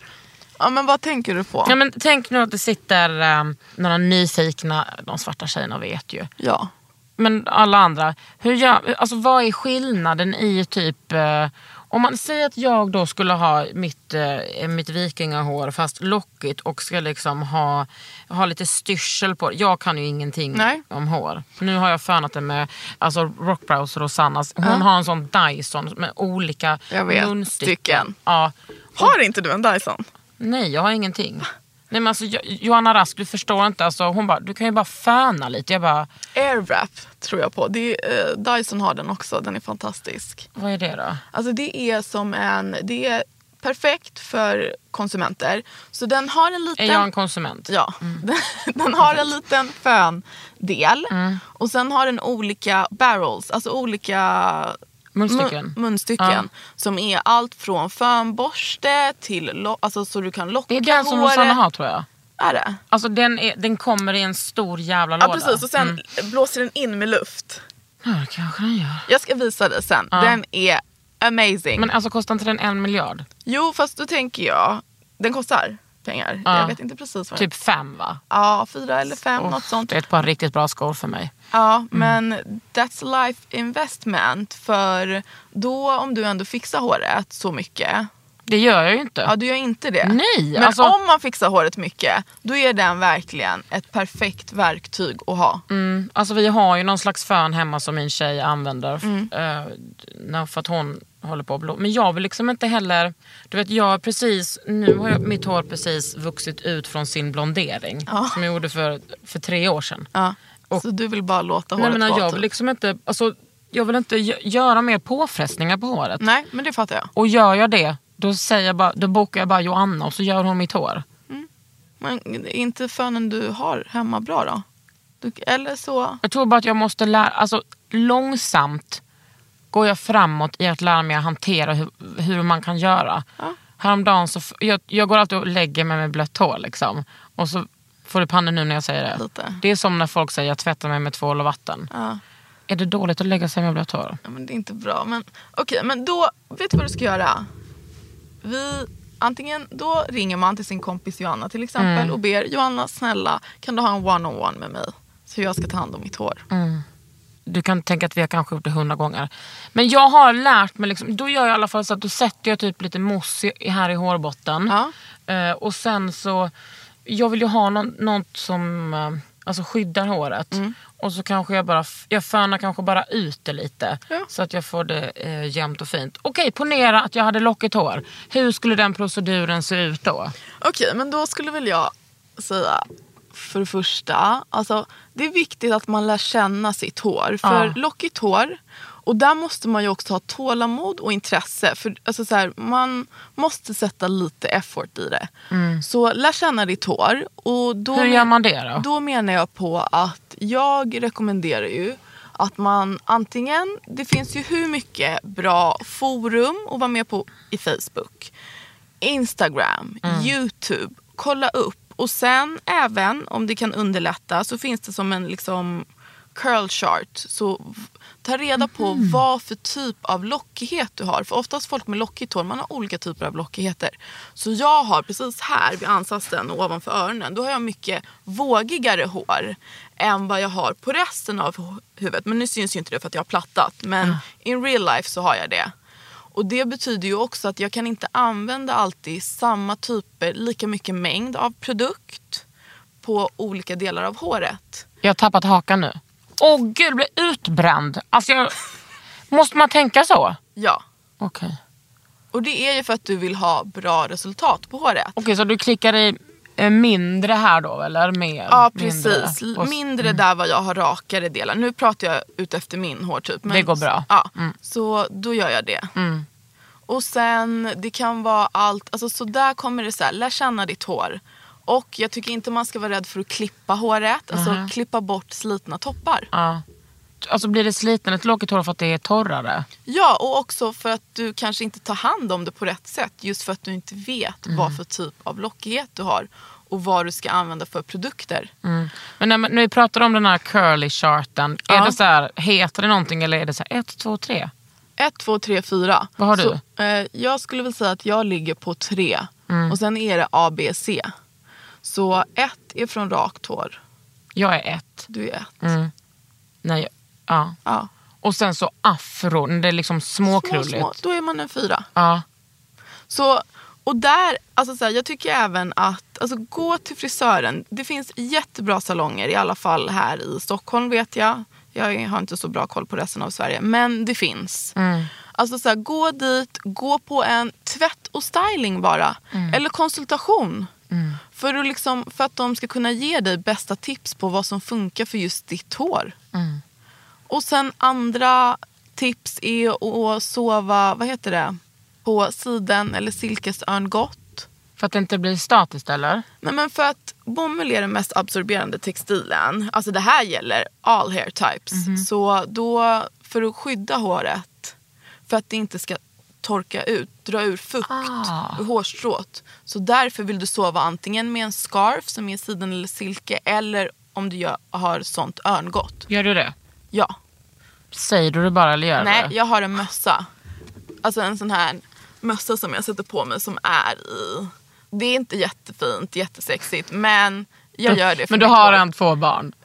Ja, men vad tänker du på? Ja, men tänk nu att det sitter eh, några nyfikna, de svarta tjejerna vet ju. Ja. Men alla andra, hur gör, alltså, vad är skillnaden i typ... Eh, om man säger att jag då skulle ha mitt, eh, mitt vikingahår fast lockigt och ska liksom ha, ha lite styrsel på Jag kan ju ingenting Nej. om hår. Nu har jag fönat det med alltså, Rockbrows Rosannas. Hon har en sån Dyson med olika Jag vet, munstycken. stycken. Ja. Har inte du en Dyson? Nej, jag har ingenting. Nej, men alltså, Jo- Johanna Rask, du förstår inte. Alltså, hon bara, du kan ju bara föna lite. Jag bara, Airwrap tror jag på. Det är, eh, Dyson har den också, den är fantastisk. vad är det då? Alltså det är som en, det är perfekt för konsumenter. Så den har en liten... Är jag en konsument? Ja, den, den har en liten föndel och sen har den olika barrels, alltså olika Munstycken? mun- munstycken som är allt från fönborste till alltså så du kan locka Det är den som håret. Rosanna har tror jag. Är det? Alltså den, är, den kommer i en stor jävla Ja låda. precis och sen Mm. blåser den in med luft. Ja, det kanske den gör. Jag ska visa dig sen. Den är amazing. Men alltså kostar inte den en miljard? Jo fast då tänker jag, den kostar pengar. Ja. Jag vet inte precis vad Typ fem va? Ja, fyra eller fem, Uff, något sånt. Det är ett par riktigt bra skor för mig. Ja, men that's life investment. För då om du ändå fixar håret så mycket. Det gör jag ju inte. Ja, du gör inte det. Nej, Men alltså- om man fixar håret mycket, då är den verkligen ett perfekt verktyg att ha. Mm, alltså vi har ju någon slags fön hemma som min tjej använder. Mm. eh, för att hon håller på att blå. Men jag vill liksom inte heller... Du vet jag precis, nu har jag, mitt hår precis vuxit ut från sin blondering. Som jag gjorde för, för tre år sedan. Ja. Och- så du vill bara låta Nej, håret men vara jag typ. vill liksom inte, alltså, jag vill inte gö- göra mer påfrestningar på håret. Nej, men det fattar jag. Och gör jag det, då, säger jag bara, då bokar jag bara Joanna och så gör hon mitt hår. Men är inte fönen du har hemma bra då? Du, eller så... Jag tror bara att jag måste lära, alltså långsamt går jag framåt i att lära mig att hantera hur, hur man kan göra. Häromdagen så, jag, jag går alltid och lägger mig med blött hår liksom. Och så får du pannor nu när jag säger det. Lite. Det är som när folk säger jag tvättar mig med tvål och vatten. Ja. Är det dåligt att lägga sig med blött hår? Ja, men det är inte bra. Men okej, men då, vet du vad du ska göra? Vi, antingen då ringer man till sin kompis Johanna till exempel Mm. och ber Johanna snälla kan du ha en one-on-one med mig? Så jag ska ta hand om mitt hår. Mm. Du kan tänka att vi har kanske gjort det hundra gånger. Men jag har lärt mig, liksom, då gör jag i alla fall så att då sätter jag typ lite mousse här i hårbotten. Ja. Eh, och sen så, jag vill ju ha någon, något som eh, alltså skyddar håret. Mm. Och så kanske jag bara, jag fönar kanske bara ut det lite. Ja. Så att jag får det eh, jämnt och fint. Okej, ponera att jag hade lockigt hår. Hur skulle den proceduren se ut då? Okej, men då skulle väl jag säga för det första, alltså, det är viktigt att man lär känna sitt hår. För Ja. lockigt hår, och där måste man ju också ha tålamod och intresse. För alltså, så här, Man måste sätta lite effort i det. Så lär känna ditt hår. Och då Mm. Hur gör man det då? Då menar jag på att jag rekommenderar ju att man antingen, det finns ju hur mycket bra forum att vara med på i Facebook. Instagram, Mm. Youtube, kolla upp. Och sen även om det kan underlätta så finns det som en liksom curl chart. Så ta reda på Mhm. vad för typ av lockighet du har. För oftast folk med lockigt hår, man har olika typer av lockigheter. Så jag har precis här vid ansatsen och ovanför öronen, då har jag mycket vågigare hår än vad jag har på resten av hu- huvudet. Men nu syns ju inte det för att jag har plattat. Men in real life så har jag det. Och det betyder ju också att jag kan inte använda alltid samma typer, lika mycket mängd av produkt på olika delar av håret. Jag har tappat hakan nu. Åh gud, jag blir utbränd. Alltså jag... Måste man tänka så? Ja. Okej. Och det är ju för att du vill ha bra resultat på håret. Okej, så du klickar i eh, mindre här då eller mer? Ja Mindre precis, på- mindre där var jag har rakare delar. Nu pratar jag ut efter min hårtyp. men- Det går bra. Ja, Mm. så då gör jag det. Mm. Och sen det kan vara allt, alltså så där kommer det så här, lär känna ditt hår. Och jag tycker inte man ska vara rädd för att klippa håret, alltså Mhm. klippa bort slitna toppar. Ja. Alltså blir det sliten ett lockigt hår för att det är torrare? Ja, och också för att du kanske inte tar hand om det på rätt sätt. Just för att du inte vet Mm. vad för typ av lockighet du har. Och vad du ska använda för produkter. Mm. Men när, när vi pratar om den här curly charten, är Ja. det så här, heter det någonting eller är det så här 1, 2, 3? 1, 2, 3, 4. Vad har du? Så, eh, jag skulle väl säga att jag ligger på 3. Mm. Och sen är det A, B, C. Så 1 är från rakt hår. Jag är 1. Du är 1. Mm. Nej, ja. Ja. Och sen så afro, det är liksom småkrulligt. Små, små, då är man en 4. Ja. Så, och där, alltså så här, jag tycker även att alltså, gå till frisören. Det finns jättebra salonger, i alla fall här i Stockholm vet jag. Jag har inte så bra koll på resten av Sverige, men det finns. Mm. Alltså så här, gå dit, gå på en tvätt och styling bara. Eller konsultation. För, att liksom, för att de ska kunna ge dig bästa tips på vad som funkar för just ditt hår. Mm. Och sen andra tips är att sova, vad heter det? På siden eller silkesörngott. För att det inte blir statiskt eller? Nej men för att bomull är den mest absorberande textilen. Alltså det här gäller all hair types. Så då för att skydda håret, för att det inte ska torka ut, dra ur fukt Ah. ur hårstrået. Så därför vill du sova antingen med en scarf som är siden eller silke eller om du gör, har sånt örngott. Gör du det? Ja. Säger du det bara eller gör Nej, du det? jag har en mössa. Alltså en sån här mössa som jag sätter på mig som är i... Det är inte jättefint, jättesexigt men jag gör det Men du har en två barn.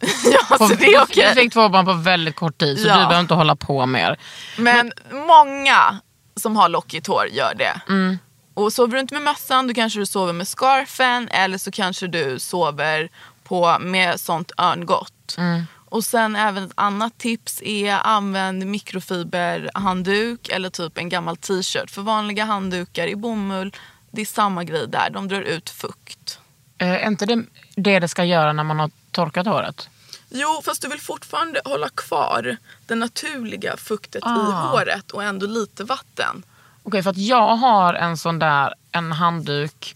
Ja, så det är okej. Du fick två barn på väldigt kort tid så Ja. du behöver inte hålla på mer. Men många som har lockigt hår gör det. Mm. Och sover du inte med mössan då kanske du sover med scarfen eller så kanske du sover på, med sånt örngott. Mm. Och sen även ett annat tips är använd mikrofiberhandduk eller typ en gammal t-shirt. För vanliga handdukar i bomull, det är samma grej där. De drar ut fukt. Eh, är inte det det det ska göra när man har torkat håret? Jo, fast du vill fortfarande hålla kvar det naturliga fuktet i Ah. håret och ändå lite vatten. Okej, för att jag har en sån där en handduk,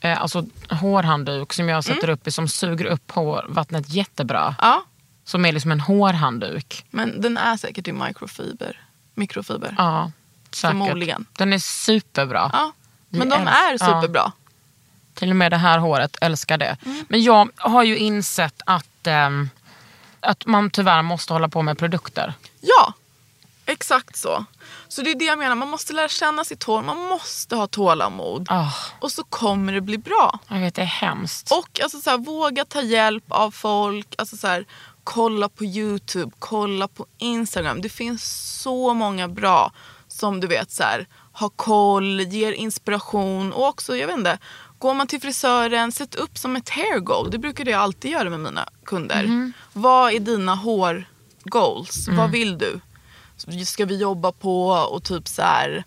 eh, alltså hårhandduk som jag sätter upp i som suger upp hårvattnet jättebra. Ja, Som är liksom en hårhandduk. men den är säkert i mikrofiber. Mikrofiber. Ja, säkert. Förmodligen. Den är superbra. Ja, men de är ja. superbra. Till och med det här håret, älskar det. Mm. Men jag har ju insett att, ehm, att man tyvärr måste hålla på med produkter. Ja, exakt så. Så det är det jag menar, man måste lära känna sitt hår, man måste ha tålamod. Ah, Och så kommer det bli bra. jag vet, det är hemskt. Och alltså, så här, våga ta hjälp av folk. Alltså, så här, kolla på YouTube, kolla på Instagram. Det finns så många bra som du vet så här, har koll, ger inspiration och också, jag vet inte, går man till frisören, sätt upp som ett hair goal. Det brukar jag alltid göra med mina kunder. Vad är dina hår goals? Vad vill du? Ska vi jobba på och typ så här,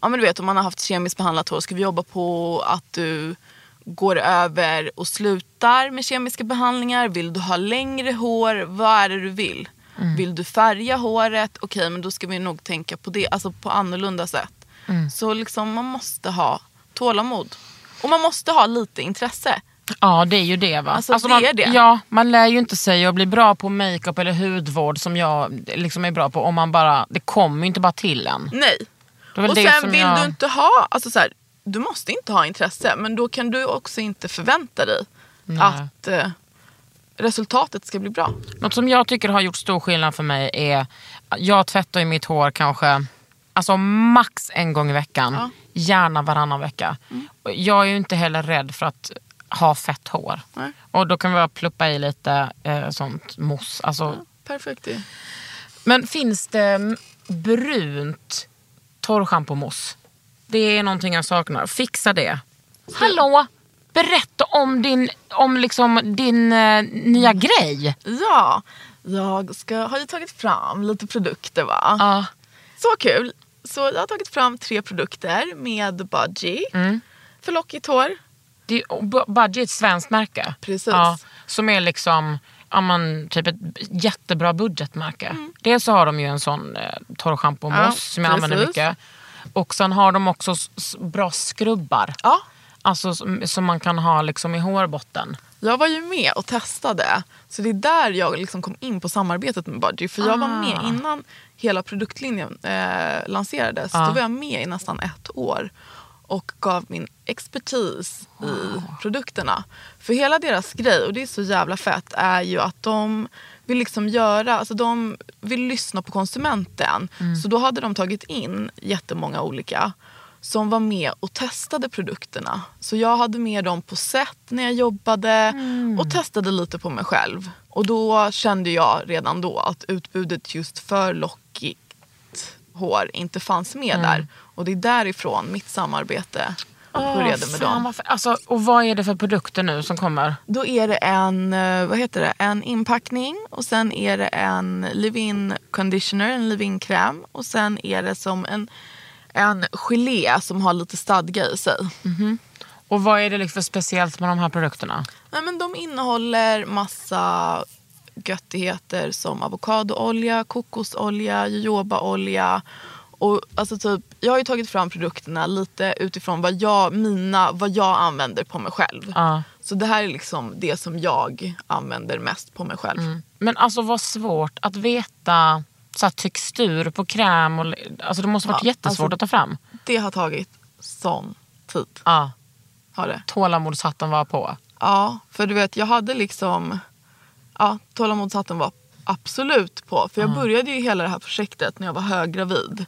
ja men du vet om man har haft kemiskt behandlat hår, ska vi jobba på att du går över och slutar med kemiska behandlingar? Vill du ha längre hår? Vad är det du vill? Vill du färga håret? Okej, men då ska vi nog tänka på det, alltså på annorlunda sätt. Så liksom man måste ha tålamod. Och man måste ha lite intresse. Ja, det är ju det va? Alltså, det man, är det. Ja, man lär ju inte sig att bli bra på makeup eller hudvård som jag liksom är bra på om man bara, det kommer ju inte bara till en. Nej. Och sen vill jag... du inte ha, alltså så här, du måste inte ha intresse men då kan du också inte förvänta dig Nej. att eh, resultatet ska bli bra. Något som jag tycker har gjort stor skillnad för mig är, jag tvättar ju mitt hår kanske alltså max en gång i veckan. Ja. Gärna varannan vecka. Och Jag är ju inte heller rädd för att ha fett hår. Nej. Och då kan vi bara pluppa i lite eh, sånt mousse. Alltså, Perfekt ju. Men finns det mm, brunt torrschampo-mousse? Det är någonting jag saknar. Fixa det. Hallå! Berätta om din, om liksom din eh, nya grej. Ja, jag ska, har ju tagit fram lite produkter va. Ja. Så kul. Så jag har tagit fram tre produkter med Budgie Mm. för lockigt hår. Det är, Budgie är ett svenskt märke. Precis. Ja, som är liksom ja, men, typ ett jättebra budgetmärke. Dels så har de ju en sån eh, torrschampo Mm. Ja, som jag använder precis. mycket. Och sen har de också bra skrubbar. Ja, Alltså som, som man kan ha liksom i hårbotten. jag var ju med och testade. Så det är där jag liksom kom in på samarbetet med Budgie. För jag var med Ah. innan hela produktlinjen eh, lanserades. Ja. Då var jag med i nästan ett år. Och gav min expertis i produkterna. För hela deras grej, och det är så jävla fett, är ju att de vill liksom göra, alltså de vill lyssna på konsumenten. Så då hade de tagit in jättemånga olika som var med och testade produkterna. Så jag hade med dem på set när jag jobbade och testade lite på mig själv. Och då kände jag redan då att utbudet just för lockigt hår inte fanns med där. Och det är därifrån mitt samarbete började med dem. vad fe- alltså, och vad är det för produkter nu som kommer? Då är det en, eh, vad heter det, en inpackning och sen är det en leave-in conditioner, en leave-in kräm och sen är det som en, en gelé som har lite stadga i sig. Och vad är det liksom för speciellt med de här produkterna? Nej, men de innehåller massa göttigheter som avokadoolja, kokosolja, jojobaolja. Och alltså typ, jag har ju tagit fram produkterna lite utifrån vad jag, mina, vad jag använder på mig själv. Ja. Så det här är liksom det som jag använder mest på mig själv. Men alltså vad svårt att veta så textur på kräm. Och, alltså det måste varit Ja, jättesvårt alltså- att ta fram. Det har tagit sån tid. Ja, Har det. tålamodshatten var på. Ja, för du vet jag hade liksom, ja tålamodshatten var absolut på. För jag började ju hela det här projektet när jag var höggravid.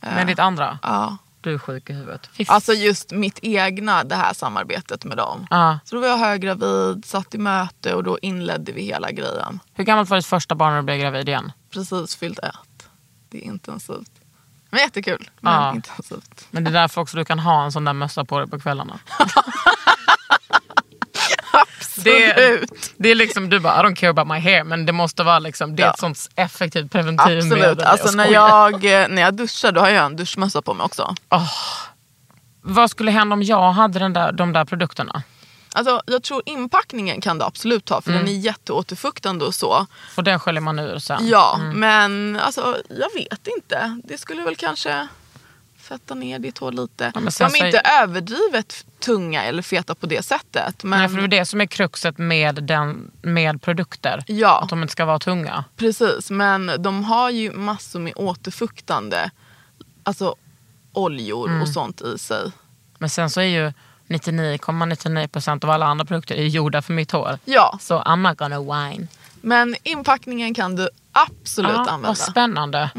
Men ditt andra, Ja. du är sjuk i huvudet. Fy Alltså just mitt egna, det här samarbetet med dem. Ja. Så då var jag höggravid, satt i möte och då inledde vi hela grejen. Hur gammalt var ditt första barn när du blev gravid igen? Precis fyllt ett. Det är intensivt. Men jättekul. Men Ja. intensivt. Men det är därför också du kan ha en sån där mössa på dig på kvällarna. Det, Absolut. det är liksom, du bara I don't care about my hair men det måste vara liksom, det är Ja. ett sånt effektivt preventivmedel. Absolut. Alltså när skojar. jag, eh, när jag duschar då har jag en duschmössa på mig också. Vad skulle hända om jag hade den där, de där produkterna? Alltså, jag tror inpackningen kan du absolut ta för den är jätteåterfuktande och så. Och den sköljer man ur sen? Ja, men alltså, jag vet inte. Det skulle väl kanske fetta ner ditt hår lite. Ja, men De är så- inte överdrivet tunga eller feta på det sättet. Men Nej, för det är det som är kruxet med, den, med produkter. Ja. Att de inte ska vara tunga. Precis, men de har ju massor med återfuktande alltså oljor Mm. och sånt i sig. Men sen så är ju 99,99% av alla andra produkter är gjorda för mitt hår. Ja, Så I'm not gonna whine. men inpackningen kan du absolut Ja, använda. vad spännande.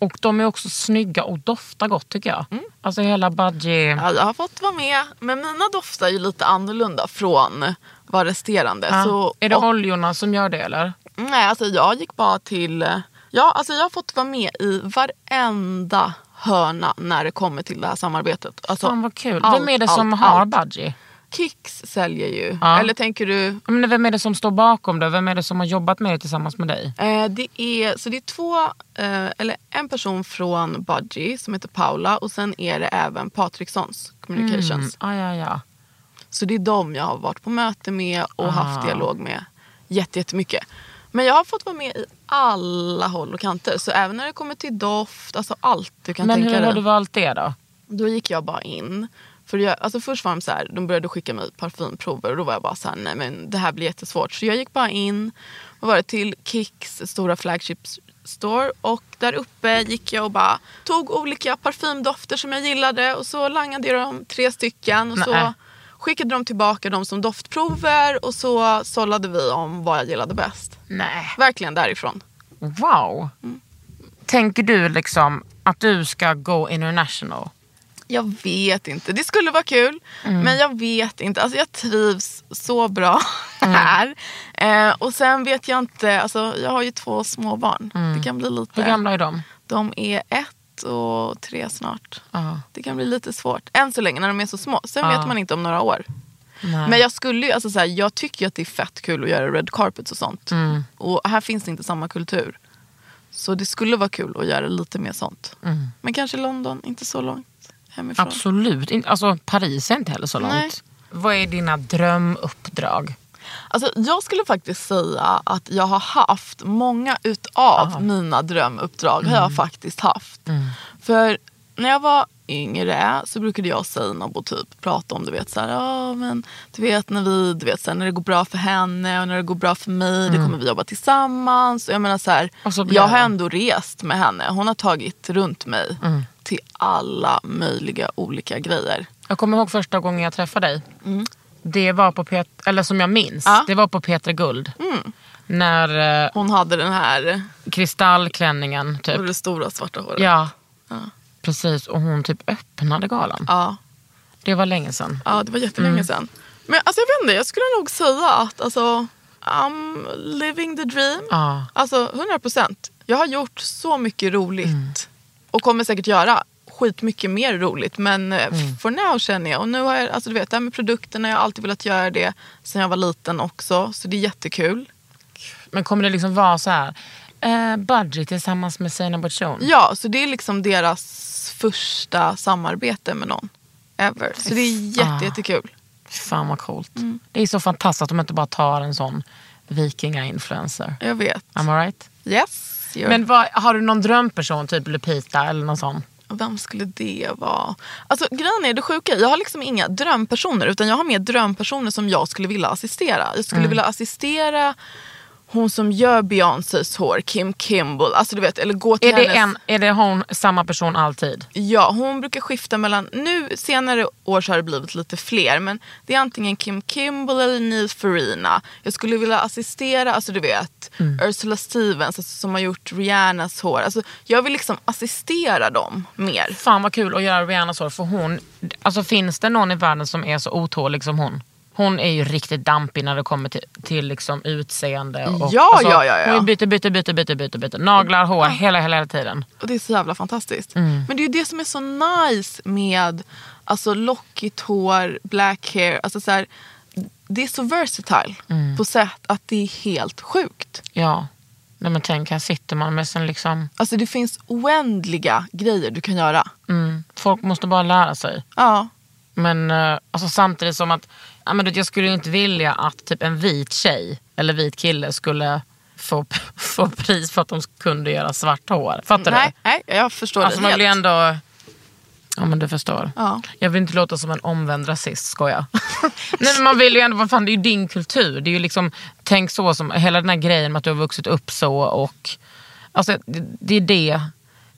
Och de är också snygga och doftar gott tycker jag. Alltså hela budgie... Ja, jag har fått vara med, men mina doftar ju lite annorlunda från vad resterande. Ja. Så, är det och- oljorna som gör det eller? Nej, alltså jag gick bara till... Ja, alltså jag har fått vara med i varenda hörna när det kommer till det här samarbetet. Alltså, Fan vad kul. allt, vem är det som allt, har allt. budgie? Kicks säljer ju. Ja. Eller tänker du... Menar, vem är det som står bakom det? Vem är det som har jobbat med det tillsammans med dig? Eh, det är, så det är två, eh, eller en person från Budgie som heter Paula och sen är det även Patrikssons Communications. Ah, ja, ja. Så det är dem jag har varit på möte med och Ah. haft dialog med jätte- jättemycket. Men jag har fått vara med i alla håll och kanter. Så även när det kommer till doft, alltså allt du kan Men tänka hur dig. har du valt det då? Då gick jag bara in. För jag, alltså först var de så här, de började skicka mig parfymprover och då var jag bara så här, nej men det här blir jättesvårt. Så jag gick bara in och var till Kicks stora flagship store och där uppe gick jag och bara tog olika parfymdofter som jag gillade och så langade jag dem tre stycken och Nej. så skickade de tillbaka dem som doftprover och så sållade vi om vad jag gillade bäst. Nej. Verkligen därifrån. Wow. Tänker du liksom att du ska go international? Jag vet inte. Det skulle vara kul. Mm. Men jag vet inte. Alltså jag trivs så bra här. Eh, och sen vet jag inte. Alltså jag har ju två små barn. Det kan bli lite. Mm. Hur gamla är de? De är ett och tre snart. Ja. Det kan bli lite svårt. Än så länge när de är så små. Sen Ja. vet man inte om några år. Nej. Men jag skulle ju, alltså så här, jag tycker att det är fett kul att göra red carpets och sånt. Mm. Och här finns det inte samma kultur. Så det skulle vara kul att göra lite mer sånt. Mm. Men kanske London, inte så långt hemifrån. Absolut. Alltså, Paris är inte heller så långt. Nej. Vad är dina drömuppdrag? Alltså, jag skulle faktiskt säga att jag har haft många utav mina drömuppdrag. har jag faktiskt haft. För när jag var yngre så brukade jag och Seinabo typ prata om du vet så här, men du vet när vi, du vet så här, när det går bra för henne och när det går bra för mig, det kommer vi jobba tillsammans. Och jag menar så här, så jag har ändå rest med henne. Hon har tagit runt mig till alla möjliga olika grejer. Jag kommer ihåg första gången jag träffade dig. Det var på Pet- eller som jag minns, Ja. det var på Peter Guld. När eh, Hon hade den här, kristallklänningen typ. och det stora svarta håret. Ja, precis. Och hon typ öppnade galan. Ja. Det var länge sedan. Ja, det var jättelänge Mm. sedan. Men alltså, jag vet inte, jag skulle nog säga att alltså, I'm living the dream. Ja. Alltså 100 procent. Jag har gjort så mycket roligt. Mm. Och kommer säkert göra skitmycket mer roligt. Men Mm. mm. for now känner jag. Och nu har jag, alltså du vet det här med produkterna, jag har alltid velat göra det sen jag var liten också. Så det är jättekul. Men kommer det liksom vara så här, eh, Budget tillsammans med Seinabo Bachon? Ja, så det är liksom deras första samarbete med någon. Ever. Så det är jätte, Ah. jättekul. Fan vad coolt. Mm. Det är så fantastiskt att de inte bara tar en sån vikinga-influencer. Jag vet. Am I right? Yes. you're- Men vad, har du någon drömperson, typ Lupita eller någon sån? Vem skulle det vara? Alltså grejen är det sjuka, jag har liksom inga drömpersoner utan jag har mer drömpersoner som jag skulle vilja assistera. Jag skulle vilja assistera hon som gör Beyoncés hår, Kim Kimball. Alltså du vet, eller gå till Är det, hennes... en, är det hon, samma person alltid? Ja, hon brukar skifta mellan, nu senare år så har det blivit lite fler men det är antingen Kim Kimball eller Neil Farina. Jag skulle vilja assistera, alltså du vet, Ursula Stevens alltså, som har gjort Rihannas hår. Alltså, jag vill liksom assistera dem mer. Fan vad kul att göra Rihannas hår för hon, alltså finns det någon i världen som är så otålig som hon? Hon är ju riktigt dampig när det kommer till, till liksom utseende. Och, Ja, alltså, ja, ja, ja. Hon byter, byter, byter, byter, byter, byter. Naglar, hår, hela, hela, hela tiden. Och det är så jävla fantastiskt. Mm. Men det är ju det som är så nice med alltså, lockigt hår, black hair. Alltså, så här, det är så versatile Mm. på sätt att det är helt sjukt. Ja. Nej, men tänk, här sitter man med sin liksom... Alltså det finns oändliga grejer du kan göra. Mm, folk måste bara lära sig. Ja, Men eh, alltså, samtidigt som att ja, men, jag skulle ju inte vilja att typ en vit tjej eller vit kille skulle få, få pris för att de kunde göra svart hår. Fattar nej, du? nej, jag förstår Alltså det man helt. blir ändå... Ja men du förstår. Ja. Jag vill inte låta som en omvänd rasist, skoja. Nej men man vill ju ändå, vad fan det är ju din kultur. Det är ju liksom, tänk så som, hela den här grejen med att du har vuxit upp så och... Alltså det, det är det.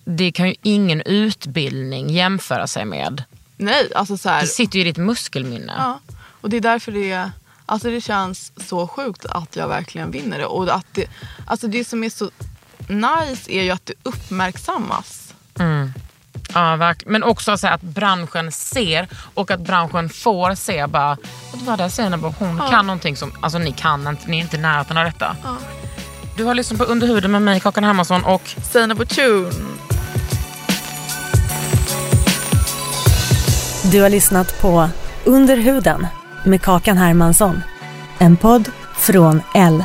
Det kan ju ingen utbildning jämföra sig med. Nej, alltså så här, Det sitter ju i ditt muskelminne. ja. Och det är därför det, alltså det känns så sjukt att jag verkligen vinner det. Och att det, alltså det som är så nice är ju att det uppmärksammas. Ja, verkligen. Men också så att branschen ser och att branschen får se bara, "Vet du vad där säger bara, hon kan någonting som, alltså ni kan inte, ni är inte i närheten av detta. Du har lyssnat på Under huden med mig, Kakan Hermansson och Seinabo Tune. Du har lyssnat på Under huden med Kakan Hermansson. En podd från L.